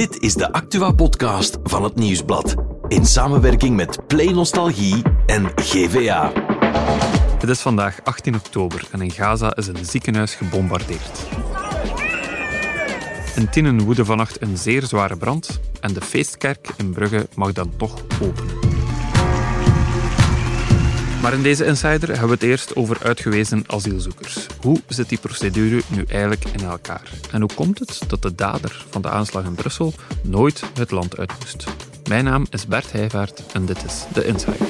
Dit is de Actua-podcast van het Nieuwsblad. In samenwerking met Play Nostalgie en GVA. Het is vandaag 18 oktober en in Gaza is een ziekenhuis gebombardeerd. In Tienen woedde vannacht een zeer zware brand en de feestkerk in Brugge mag dan toch openen. Maar in deze Insider hebben we het eerst over uitgewezen asielzoekers. Hoe zit die procedure nu eigenlijk in elkaar? En hoe komt het dat de dader van de aanslag in Brussel nooit het land uit moest? Mijn naam is Bert Heijvaart en dit is de Insider.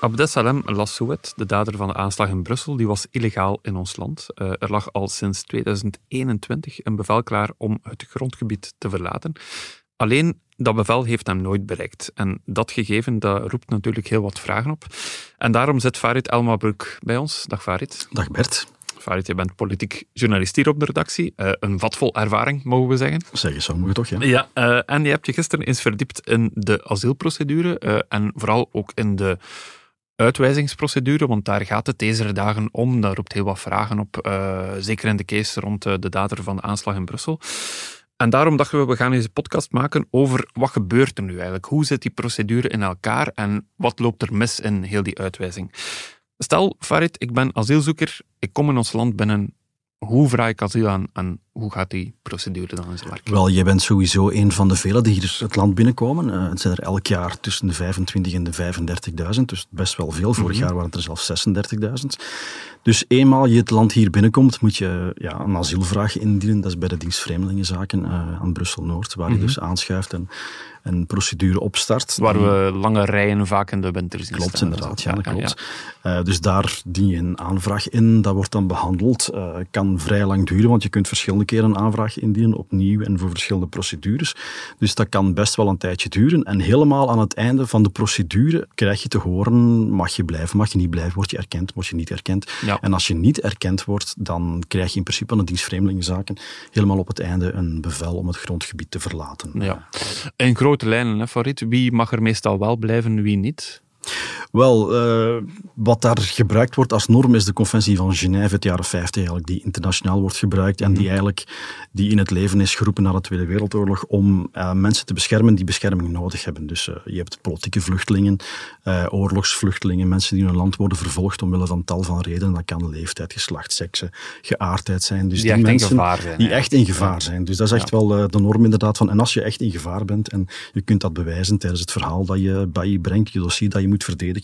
Abdesalem Lassouet, de dader van de aanslag in Brussel, die was illegaal in ons land. Uh, er lag al sinds 2021 een bevel klaar om het grondgebied te verlaten. Alleen dat bevel heeft hem nooit bereikt. En dat gegeven dat roept natuurlijk heel wat vragen op. En daarom zit Farid Elmabroek bij ons. Dag Farid. Dag Bert. Farid, je bent politiek journalist hier op de redactie. Uh, een vatvol ervaring, mogen we zeggen. Zeg eens, zo je toch, ja. Ja, uh, en je hebt je gisteren eens verdiept in de asielprocedure uh, en vooral ook in de uitwijzingsprocedure, want daar gaat het deze dagen om. Daar roept heel wat vragen op, zeker in de case rond de dader van de aanslag in Brussel. En daarom dachten we, we gaan deze podcast maken over wat gebeurt er nu eigenlijk? Hoe zit die procedure in elkaar en wat loopt er mis in heel die uitwijzing? Stel, Farid, ik ben asielzoeker, ik kom in ons land binnen hoe vraag ik asiel aan hoe gaat die procedure dan in zijn werk? Wel, jij bent sowieso een van de velen die hier het land binnenkomen. Uh, het zijn er elk jaar tussen de 25 en de 35.000, dus best wel veel. Vorig mhm. jaar waren het er zelfs 36.000. Dus eenmaal je het land hier binnenkomt, moet je ja, een asielvraag indienen. Dat is bij de dienst Vreemdelingenzaken uh, aan Brussel-Noord, waar je mhm. dus aanschuift en een procedure opstart. Waar we lange rijen vaak in de winter zien Klopt, inderdaad. Ja, dat klopt. Uh, dus daar dien je een aanvraag in. Dat wordt dan behandeld. Kan vrij lang duren, want je kunt verschillende keren een aanvraag indienen, opnieuw en voor verschillende procedures. Dus dat kan best wel een tijdje duren. En helemaal aan het einde van de procedure krijg je te horen, mag je blijven, mag je niet blijven, word je erkend, word je niet erkend. Ja. En als je niet erkend wordt, dan krijg je in principe aan de dienst Vreemdelingenzaken helemaal op het einde een bevel om het grondgebied te verlaten. Ja. In grote lijnen, hè, Farid, wie mag er meestal wel blijven, wie niet? Wel, uh, wat daar gebruikt wordt als norm is de conventie van Genève uit de jaren 50 eigenlijk, die internationaal wordt gebruikt en die mhm. eigenlijk die in het leven is geroepen na de Tweede Wereldoorlog om uh, mensen te beschermen die bescherming nodig hebben. Dus uh, je hebt politieke vluchtelingen, oorlogsvluchtelingen, mensen die in een land worden vervolgd omwille van tal van redenen. Dat kan leeftijd, geslacht, seksen, geaardheid zijn. Dus die, die echt mensen in gevaar zijn. Die echt in gevaar zijn. Dus dat is echt ja. wel de norm inderdaad van. En als je echt in gevaar bent en je kunt dat bewijzen tijdens het verhaal dat je bij je brengt, je dossier dat je moet verdedigen.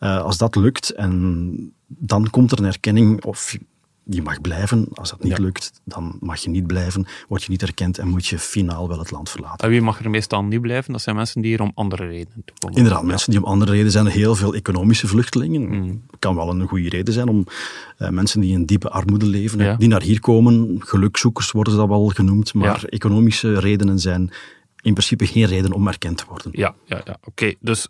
Uh, als dat lukt, en dan komt er een erkenning of je mag blijven. Als dat niet ja. lukt, dan mag je niet blijven, word je niet erkend en moet je finaal wel het land verlaten. En wie mag er meestal niet blijven? Dat zijn mensen die hier om andere redenen komen. Inderdaad, mensen die om andere redenen zijn. Heel veel economische vluchtelingen. Mm. kan wel een goede reden zijn om uh, mensen die in diepe armoede leven, ja. die naar hier komen, gelukzoekers worden ze dat wel genoemd, maar economische redenen zijn in principe geen reden om erkend te worden. Ja, ja, ja. oké. Dus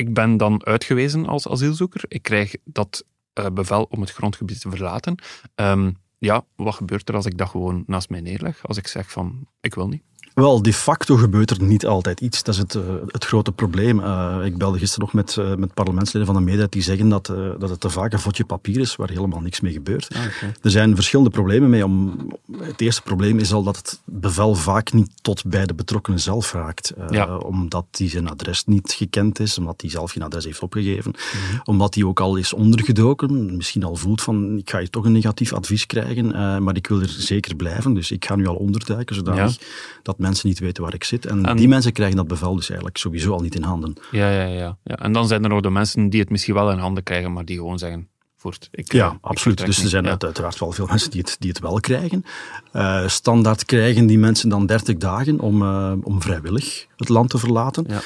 ik ben dan uitgewezen als asielzoeker. Ik krijg dat uh, bevel om het grondgebied te verlaten. Um, ja, wat gebeurt er als ik dat gewoon naast mij neerleg? Als ik zeg van, ik wil niet. Wel, de facto gebeurt er niet altijd iets. Dat is het, uh, het grote probleem. Uh, ik belde gisteren nog met, uh, met parlementsleden van de meerderheid die zeggen dat, dat het te vaak een vodje papier is waar helemaal niks mee gebeurt. Ah, okay. Er zijn verschillende problemen mee. Om, het eerste probleem is al dat het bevel vaak niet tot bij de betrokkenen zelf raakt. Ja. Omdat die zijn adres niet gekend is, omdat hij zelf geen adres heeft opgegeven, mm -hmm. omdat hij ook al is ondergedoken, misschien al voelt van ik ga je toch een negatief advies krijgen, maar ik wil er zeker blijven, dus ik ga nu al onderduiken, zodanig ja. dat mensen niet weten waar ik zit. En, die mensen krijgen dat bevel dus eigenlijk sowieso al niet in handen. Ja, ja, ja, ja. En dan zijn er nog de mensen die het misschien wel in handen krijgen, maar die gewoon zeggen, voort. Ik, ja, absoluut. dus er zijn ja. uiteraard wel veel mensen die het, die het wel krijgen. Uh, standaard krijgen die mensen dan 30 dagen om, uh, om vrijwillig het land te verlaten. Ja.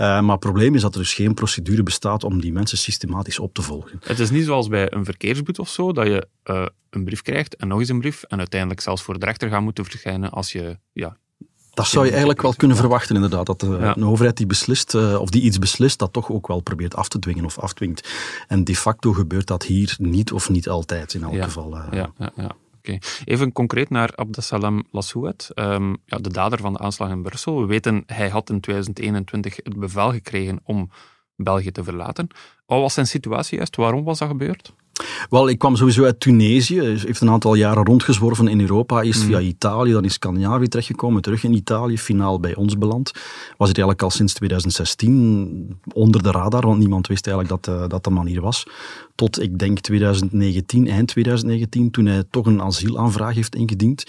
Uh, maar het probleem is dat er dus geen procedure bestaat om die mensen systematisch op te volgen. Het is niet zoals bij een verkeersboete of zo, dat je uh, een brief krijgt en nog eens een brief en uiteindelijk zelfs voor de rechter gaat moeten verschijnen als je ja, dat zou je eigenlijk wel kunnen verwachten, inderdaad. Dat ja. een overheid die beslist, uh, of die iets beslist, dat toch ook wel probeert af te dwingen of afdwingt. En de facto gebeurt dat hier niet of niet altijd, in elk geval. Uh, ja, ja, ja. Okay. Even concreet naar Abdesalam Lassouet, um, ja, de dader van de aanslag in Brussel. We weten, hij had in 2021 het bevel gekregen om België te verlaten. Wat was zijn situatie juist? Waarom was dat gebeurd? Wel, ik kwam sowieso uit Tunesië. Heeft een aantal jaren rondgezworven in Europa. Eerst via Italië, dan in Scandinavië terechtgekomen. Terug in Italië, finaal bij ons beland. Was het eigenlijk al sinds 2016 onder de radar, want niemand wist eigenlijk dat uh, dat de manier was. Tot, ik denk, 2019, eind 2019, toen hij toch een asielaanvraag heeft ingediend.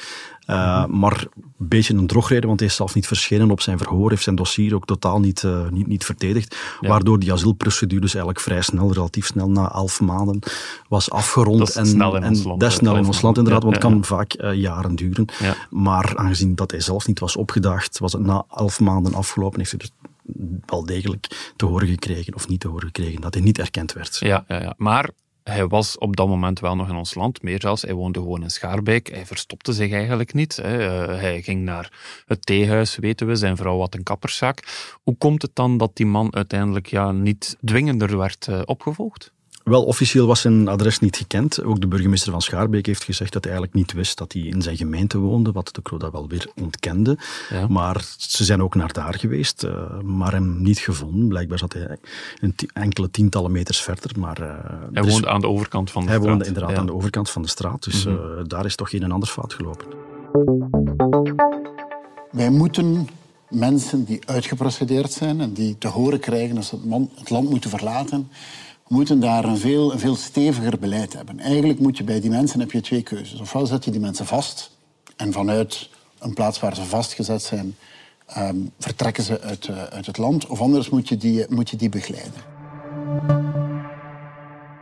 Uh, maar een beetje een drogreden, want hij is zelf niet verschenen op zijn verhoor, heeft zijn dossier ook totaal niet, uh, niet, niet verdedigd. Ja. Waardoor die asielprocedure dus eigenlijk vrij snel, relatief snel, na elf maanden, was afgerond. Dat is en, snel in en ons land. Dat is snel in ons land, inderdaad, Ja, want het kan vaak uh, jaren duren. Maar aangezien dat hij zelf niet was opgedaagd, was het na elf maanden afgelopen, heeft hij dus wel degelijk te horen gekregen, of niet te horen gekregen, dat hij niet erkend werd. Ja, ja, ja. maar hij was op dat moment wel nog in ons land. Meer zelfs, hij woonde gewoon in Schaarbeek. Hij verstopte zich eigenlijk niet. Hè. Uh, hij ging naar het theehuis, weten we. Zijn vrouw had een kapperszaak. Hoe komt het dan dat die man uiteindelijk ja, niet dwingender werd uh, opgevolgd? Wel, officieel was zijn adres niet gekend. Ook de burgemeester van Schaarbeek heeft gezegd dat hij eigenlijk niet wist dat hij in zijn gemeente woonde, wat de Croda wel weer ontkende. Ja. Maar ze zijn ook naar daar geweest, uh, maar hem niet gevonden. Blijkbaar zat hij een enkele tientallen meters verder. Maar, uh, hij woonde aan de overkant van de hij straat. Hij woonde inderdaad ja. aan de overkand van de straat, dus mm -hmm. uh, daar is toch geen en ander fout gelopen. Wij moeten mensen die uitgeprocedeerd zijn en die te horen krijgen dat ze het land moeten verlaten, moeten daar een veel, veel steviger beleid hebben. Eigenlijk moet je bij die mensen heb je twee keuzes. Ofwel zet je die mensen vast en vanuit een plaats waar ze vastgezet zijn, um, vertrekken ze uit, uh, uit het land. Of anders moet je die, moet je die begeleiden.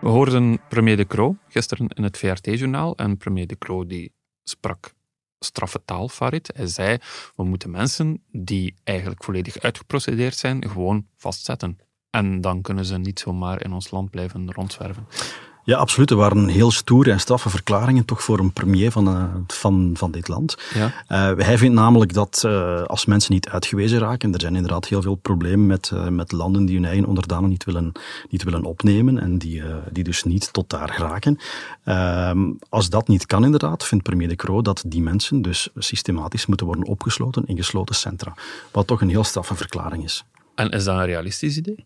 We hoorden premier De Croo gisteren in het VRT-journaal. En premier De Croo die sprak straffe taal, Farid. Hij zei, we moeten mensen die eigenlijk volledig uitgeprocedeerd zijn, gewoon vastzetten. En dan kunnen ze niet zomaar in ons land blijven rondzwerven. Ja, absoluut. Er waren heel stoere en straffe verklaringen toch voor een premier van, uh, van, van dit land. Ja. Uh, hij vindt namelijk dat uh, als mensen niet uitgewezen raken, er zijn inderdaad heel veel problemen met, met landen die hun eigen onderdanen niet willen, niet willen opnemen en die, die dus niet tot daar geraken. Ehm, als dat niet kan inderdaad, vindt premier De Croo dat die mensen dus systematisch moeten worden opgesloten in gesloten centra. Wat toch een heel straffe verklaring is. En is dat een realistisch idee?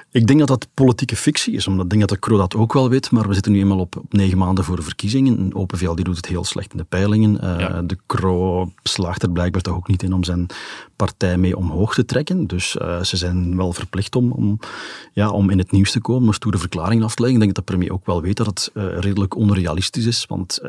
Ik denk dat dat politieke fictie is, omdat ik denk dat de Croo dat ook wel weet, maar we zitten nu eenmaal op, op negen maanden voor de verkiezingen. Open VLD doet het heel slecht in de peilingen. Uh, ja. De Croo slaagt er blijkbaar toch ook niet in om zijn partij mee omhoog te trekken. Dus uh, ze zijn wel verplicht om, om, ja, om in het nieuws te komen, om stoere verklaringen af te leggen. Ik denk dat de premier ook wel weet dat het uh, redelijk onrealistisch is, want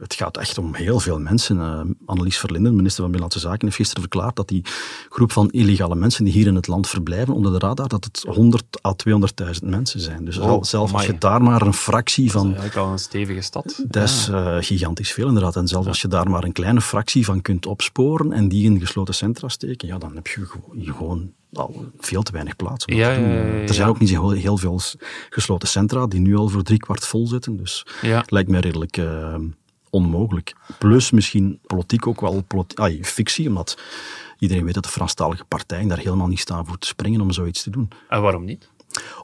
het gaat echt om heel veel mensen. Annelies Verlinden, minister van Binnenlandse Zaken, heeft gisteren verklaard dat die groep van illegale mensen die hier in het land verblijven onder de radar, dat het 100 à 200.000 mensen zijn. Dus oh, zelfs als je daar maar een fractie van... Dat is eigenlijk al een stevige stad. Dat is uh, gigantisch veel inderdaad. En zelfs ja. als je daar maar een kleine fractie van kunt opsporen en die in gesloten centra steken, ja, dan heb je gewoon al veel te weinig plaats. Ja, er zijn ook niet heel, heel, veel gesloten centra die nu al voor driekwart vol zitten. Dus het lijkt mij redelijk uh, onmogelijk. Plus misschien politiek ook wel fictie, omdat iedereen weet dat de Franstalige partijen daar helemaal niet staan voor te springen om zoiets te doen. En waarom niet?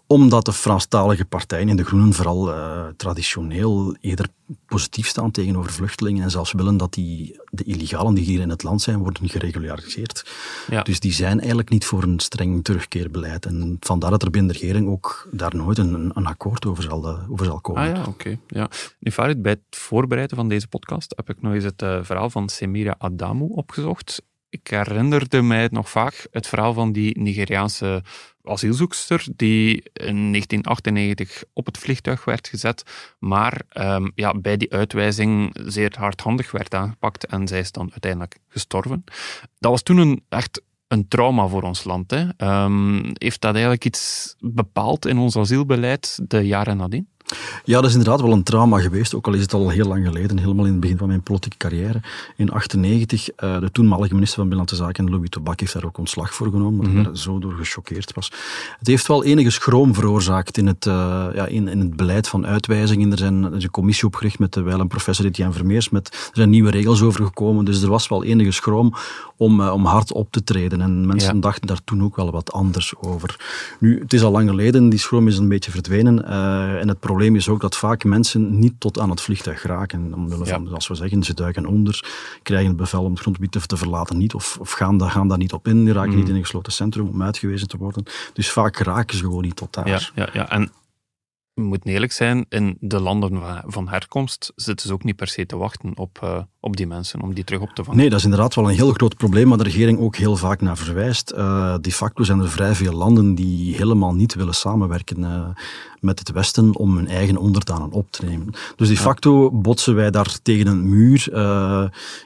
Omdat de Franstalige partijen en de Groenen vooral uh, traditioneel eerder positief staan tegenover vluchtelingen en zelfs willen dat die, de illegalen die hier in het land zijn worden geregulariseerd. Ja. Dus die zijn eigenlijk niet voor een streng terugkeerbeleid. En vandaar dat er binnen de regering ook daar nooit een, een akkoord over zal, uh, over zal komen. Ah ja, oké. Okay. Ja. Nu Farid, bij het voorbereiden van deze podcast heb ik nog eens het uh, verhaal van Semira Adamu opgezocht ik herinnerde mij nog vaak het verhaal van die Nigeriaanse asielzoekster die in 1998 op het vliegtuig werd gezet, maar um, ja, bij die uitwijzing zeer hardhandig werd aangepakt en zij is dan uiteindelijk gestorven. Dat was toen een, echt een trauma voor ons land. Hè. Um, heeft dat eigenlijk iets bepaald in ons asielbeleid de jaren nadien? Ja, dat is inderdaad wel een trauma geweest, ook al is het al heel lang geleden, helemaal in het begin van mijn politieke carrière. In 1998, uh, de toenmalige minister van Binnenlandse Zaken, Louis Tobak, heeft daar ook ontslag voor genomen, omdat mm -hmm. hij daar zo door gechoqueerd was. Het heeft wel enige schroom veroorzaakt in het, uh, ja, in, in het beleid van uitwijzingen. Er, zijn, er is een commissie opgericht met terwijl een professor Etienne Vermeers, met, er zijn nieuwe regels over gekomen, dus er was wel enige schroom om, uh, om hard op te treden. En mensen ja. dachten daar toen ook wel wat anders over. Nu, het is al lang geleden, die schroom is een beetje verdwenen, en het probleem is ook dat vaak mensen niet tot aan het vliegtuig geraken. Omwille van, ja. als we zeggen, ze duiken onder, krijgen het bevel om het grondgebied te, te verlaten niet, of, of gaan, daar, gaan daar niet op in, die raken mm. niet in een gesloten centrum om uitgewezen te worden. Dus vaak raken ze gewoon niet tot daar. Ja, ja, ja. en we moeten eerlijk zijn, in de landen van herkomst zitten ze ook niet per se te wachten op, uh, op die mensen, om die terug op te vangen. Nee, dat is inderdaad wel een heel groot probleem, waar de regering ook heel vaak naar verwijst. Uh, de facto zijn er vrij veel landen die helemaal niet willen samenwerken uh, met het Westen om hun eigen onderdanen op te nemen. Dus de facto botsen wij daar tegen een muur.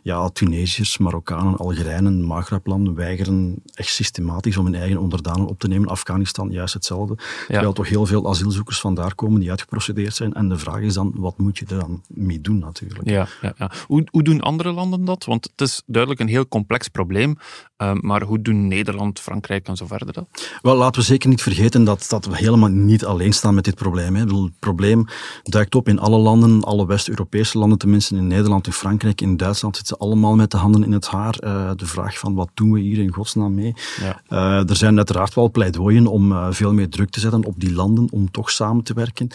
ja, Tunesiërs, Marokkanen, Algerijnen, Maghreb-landen weigeren echt systematisch om hun eigen onderdanen op te nemen. Afghanistan juist hetzelfde. Ja. Terwijl toch heel veel asielzoekers vandaar komen die uitgeprocedeerd zijn. En de vraag is dan, wat moet je er dan mee doen natuurlijk? Ja, ja, ja. Hoe, hoe doen andere landen dat? Want het is duidelijk een heel complex probleem. Uh, maar hoe doen Nederland, Frankrijk en zo verder dat? Wel, laten we zeker niet vergeten dat, dat we helemaal niet alleen staan met dit probleem. Hè. Het probleem duikt op in alle landen, alle West-Europese landen tenminste, in Nederland, in Frankrijk, in Duitsland zitten ze allemaal met de handen in het haar. Uh, de vraag van, wat doen we hier in godsnaam mee? Ja. Uh, er zijn uiteraard wel pleidooien om veel meer druk te zetten op die landen om toch samen te werken.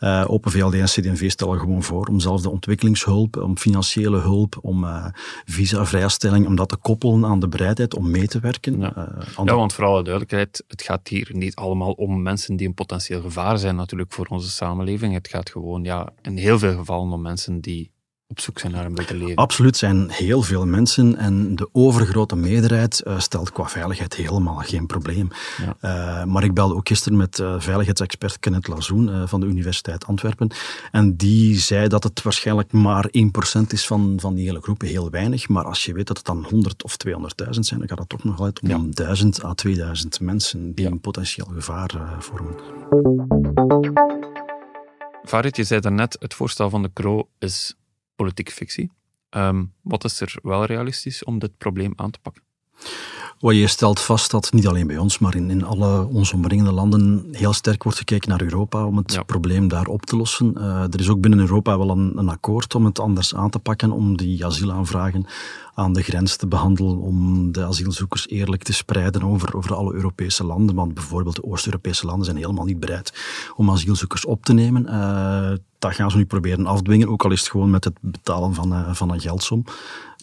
Uh, Open VLD en CD&V stellen gewoon voor om zelfs de ontwikkelingshulp, om financiële hulp, om uh, visavrijstelling, om dat te koppelen aan de bereidheid om mee te werken. Ja, uh, ja want voor alle duidelijkheid, het gaat hier niet allemaal om mensen die een potentieel gevaar zijn natuurlijk voor onze samenleving. Het gaat gewoon ja, in heel veel gevallen om mensen die op zoek zijn naar een beter leven. Absoluut, zijn heel veel mensen en de overgrote meerderheid uh, stelt qua veiligheid helemaal geen probleem. Ja. Uh, maar ik belde ook gisteren met uh, veiligheidsexpert Kenneth Lazoen van de Universiteit Antwerpen en die zei dat het waarschijnlijk maar 1% is van, van die hele groepen, heel weinig. Maar als je weet dat het dan 100 of 200.000 zijn, dan gaat het toch nog altijd om ja. 1000 à 2000 mensen die ja. een potentieel gevaar vormen. Farid, je zei daarnet, het voorstel van de Kro is politieke fictie. Um, wat is er wel realistisch om dit probleem aan te pakken? Je stelt vast dat niet alleen bij ons, maar in, in alle onze omringende landen heel sterk wordt gekeken naar Europa om het ja. probleem daar op te lossen. Uh, er is ook binnen Europa wel een, een, akkoord om het anders aan te pakken, om die asielaanvragen aan de grens te behandelen, om de asielzoekers eerlijk te spreiden over, over alle Europese landen. Want bijvoorbeeld de Oost-Europese landen zijn helemaal niet bereid om asielzoekers op te nemen. Uh, dat gaan ze nu proberen afdwingen, ook al is het gewoon met het betalen van, uh, van een geldsom.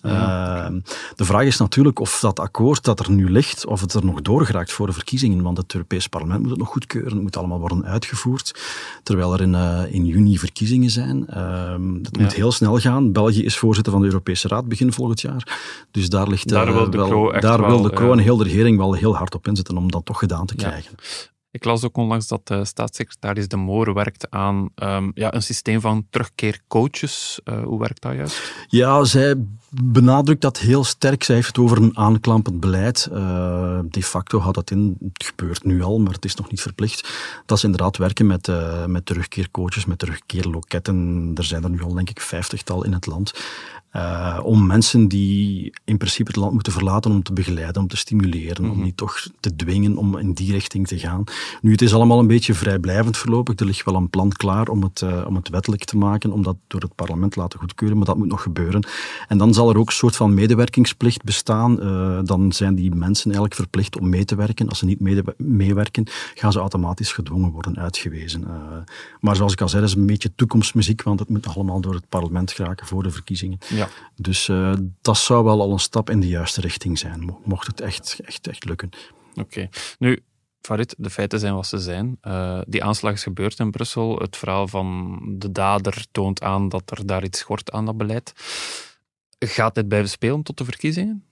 Ja. Uh, de vraag is natuurlijk of dat akkoord dat er nu ligt, of het er nog doorgeraakt voor de verkiezingen. Want het Europees Parlement moet het nog goedkeuren. Het moet allemaal worden uitgevoerd. Terwijl er in, uh, in juni verkiezingen zijn. Uh, dat moet heel snel gaan. België is voorzitter van de Europese Raad begin volgend jaar. Dus daar ligt daar wil de wel, daar wil de Kro en heel de regering wel heel hard op inzetten om dat toch gedaan te krijgen. Ik las ook onlangs dat de staatssecretaris De Moor werkt aan um, ja, een systeem van terugkeercoaches. Uh, hoe werkt dat juist? Ja, zij benadrukt dat heel sterk. Zij heeft het over een aanklampend beleid. Uh, de facto had dat in, het gebeurt nu al, maar het is nog niet verplicht. Dat ze inderdaad werken met, met terugkeercoaches, met terugkeerloketten. Er zijn er nu al denk ik vijftigtal in het land. Uh, om mensen die in principe het land moeten verlaten om te begeleiden, om te stimuleren, mm -hmm. om niet toch te dwingen om in die richting te gaan. Nu, het is allemaal een beetje vrijblijvend voorlopig. Er ligt wel een plan klaar om het, uh, om het wettelijk te maken, om dat door het parlement te laten goedkeuren, maar dat moet nog gebeuren. En dan zal er ook een soort van medewerkingsplicht bestaan. Uh, dan zijn die mensen eigenlijk verplicht om mee te werken. Als ze niet meewerken, gaan ze automatisch gedwongen worden uitgewezen. maar zoals ik al zei, dat is een beetje toekomstmuziek, want het moet allemaal door het parlement geraken voor de verkiezingen. Ja. Ja. Dus uh, dat zou wel al een stap in de juiste richting zijn, mocht het echt, echt, echt lukken. Oké. Okay. Nu, Farid, de feiten zijn wat ze zijn. Uh, die aanslag is gebeurd in Brussel. Het verhaal van de dader toont aan dat er daar iets schort aan dat beleid. Gaat dit blijven spelen tot de verkiezingen?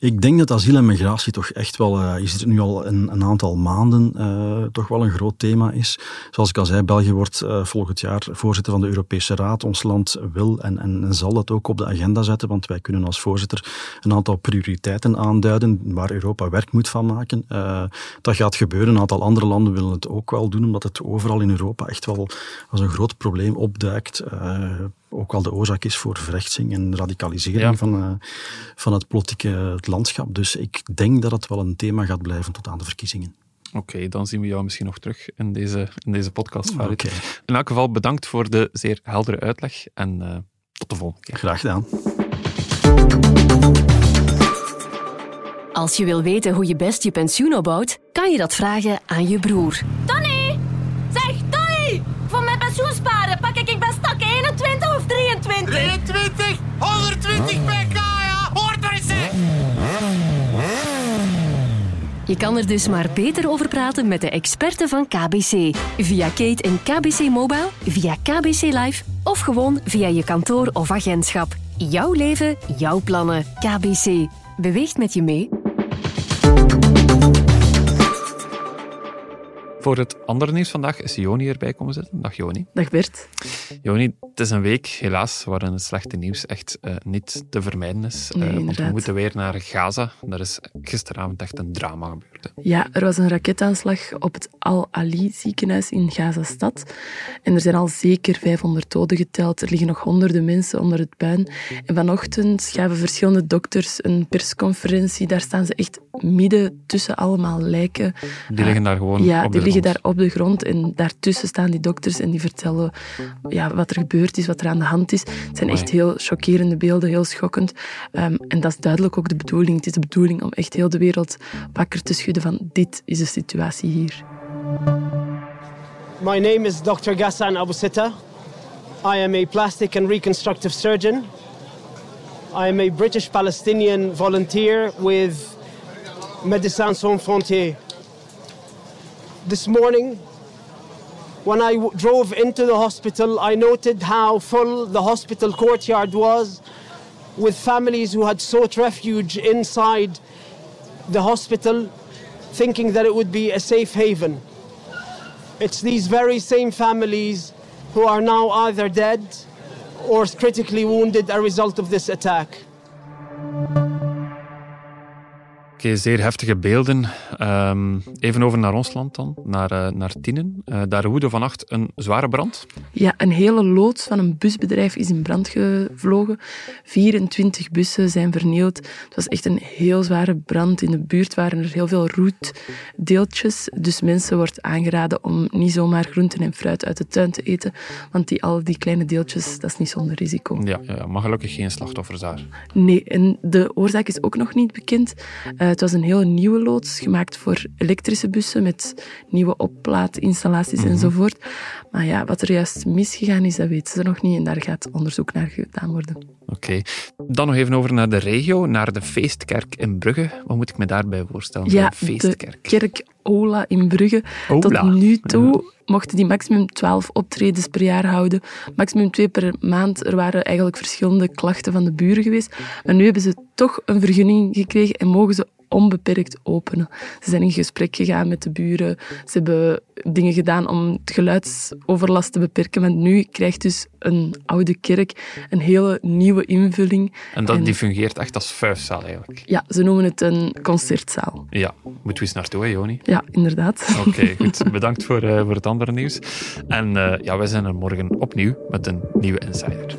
Ik denk dat asiel en migratie toch echt wel, je ziet het nu al een, een aantal maanden, uh, toch wel een groot thema is. Zoals ik al zei, België wordt uh, volgend jaar voorzitter van de Europese Raad. Ons land wil en, en, en, zal dat ook op de agenda zetten, want wij kunnen als voorzitter een aantal prioriteiten aanduiden waar Europa werk moet van maken. dat gaat gebeuren. Een aantal andere landen willen het ook wel doen, omdat het overal in Europa echt wel als een groot probleem opduikt ook wel de oorzaak is voor verrechtsing en radicalisering ja. van, uh, van het politieke het landschap. Dus ik denk dat het wel een thema gaat blijven tot aan de verkiezingen. Oké, okay, dan zien we jou misschien nog terug in deze, in deze podcast, Farid. Okay. In elk geval bedankt voor de zeer heldere uitleg en uh, tot de volgende keer. Graag gedaan. Als je wil weten hoe je best je pensioen opbouwt, kan je dat vragen aan je broer. 120 pk, ja! Hoort er eens, Je kan er dus maar beter over praten met de experten van KBC. Via Kate en KBC Mobile, via KBC Live of gewoon via je kantoor of agentschap. Jouw leven, jouw plannen. KBC. Beweegt met je mee. Voor het andere nieuws vandaag is Joni erbij komen zitten. Dag Joni. Dag Bert. Joni, het is een week helaas waarin het slechte nieuws echt uh, niet te vermijden is. Nee, uh, want we moeten weer naar Gaza. Daar is gisteravond echt een drama gebeurd. Hè. Ja, er was een raketaanslag op het Al-Ali ziekenhuis in Gaza-stad. En er zijn al zeker 500 doden geteld. Er liggen nog honderden mensen onder het puin. En vanochtend gaven verschillende dokters een persconferentie. Daar staan ze echt midden tussen allemaal lijken. Die liggen daar gewoon ja, op die de liggen grond. daar op de grond en daartussen staan die dokters en die vertellen ja, wat er gebeurd is, wat er aan de hand is. Het zijn echt heel chockerende beelden, heel schokkend. Um, en dat is duidelijk ook de bedoeling. Het is de bedoeling om echt heel de wereld wakker te schudden van dit is de situatie hier. My name is Dr. Ghassan Abu Sitta. I am a plastic and reconstructive surgeon. I am a British Palestinian volunteer with Médecins Sans Frontières. This morning, when I w- drove into the hospital, I noted how full the hospital courtyard was with families who had sought refuge inside the hospital, thinking that it would be a safe haven. It's these very same families who are now either dead or critically wounded as a result of this attack. Oké, zeer heftige beelden. Um, even over naar ons land dan, naar, uh, naar Tienen. Uh, daar woedde vannacht een zware brand. Ja, een hele loods van een busbedrijf is in brand gevlogen. 24 bussen zijn vernield. Het was echt een heel zware brand. In de buurt waren er heel veel roetdeeltjes. Dus mensen wordt aangeraden om niet zomaar groenten en fruit uit de tuin te eten. Want die, al die kleine deeltjes, dat is niet zonder risico. Ja, ja maar gelukkig geen slachtoffers daar. Nee, en de oorzaak is ook nog niet bekend. Uh, het was een hele nieuwe loods, gemaakt voor elektrische bussen met nieuwe oplaadinstallaties Mhm. mm -hmm. enzovoort. Maar ja, wat er juist misgegaan is, dat weten ze nog niet en daar gaat onderzoek naar gedaan worden. Oké. Okay. Dan nog even over naar de regio, naar de feestkerk in Brugge. Wat moet ik me daarbij voorstellen? Ja, de feestkerk. de kerk Ola in Brugge. Ola. Tot nu toe ja. mochten die maximum 12 optredens per jaar houden. Maximum twee per maand. Er waren eigenlijk verschillende klachten van de buren geweest. Maar nu hebben ze toch een vergunning gekregen en mogen ze onbeperkt openen. Ze zijn in gesprek gegaan met de buren. Ze hebben dingen gedaan om het geluidsoverlast te beperken. Maar nu krijgt dus een oude kerk een hele nieuwe invulling. En, dat, en die fungeert echt als vuistzaal eigenlijk? Ja, ze noemen het een concertzaal. Ja, moeten we eens naartoe, hè, Joni? Ja, inderdaad. Oké, okay, goed. Bedankt voor, uh, voor het andere nieuws. En uh, ja, wij zijn er morgen opnieuw met een nieuwe Insider.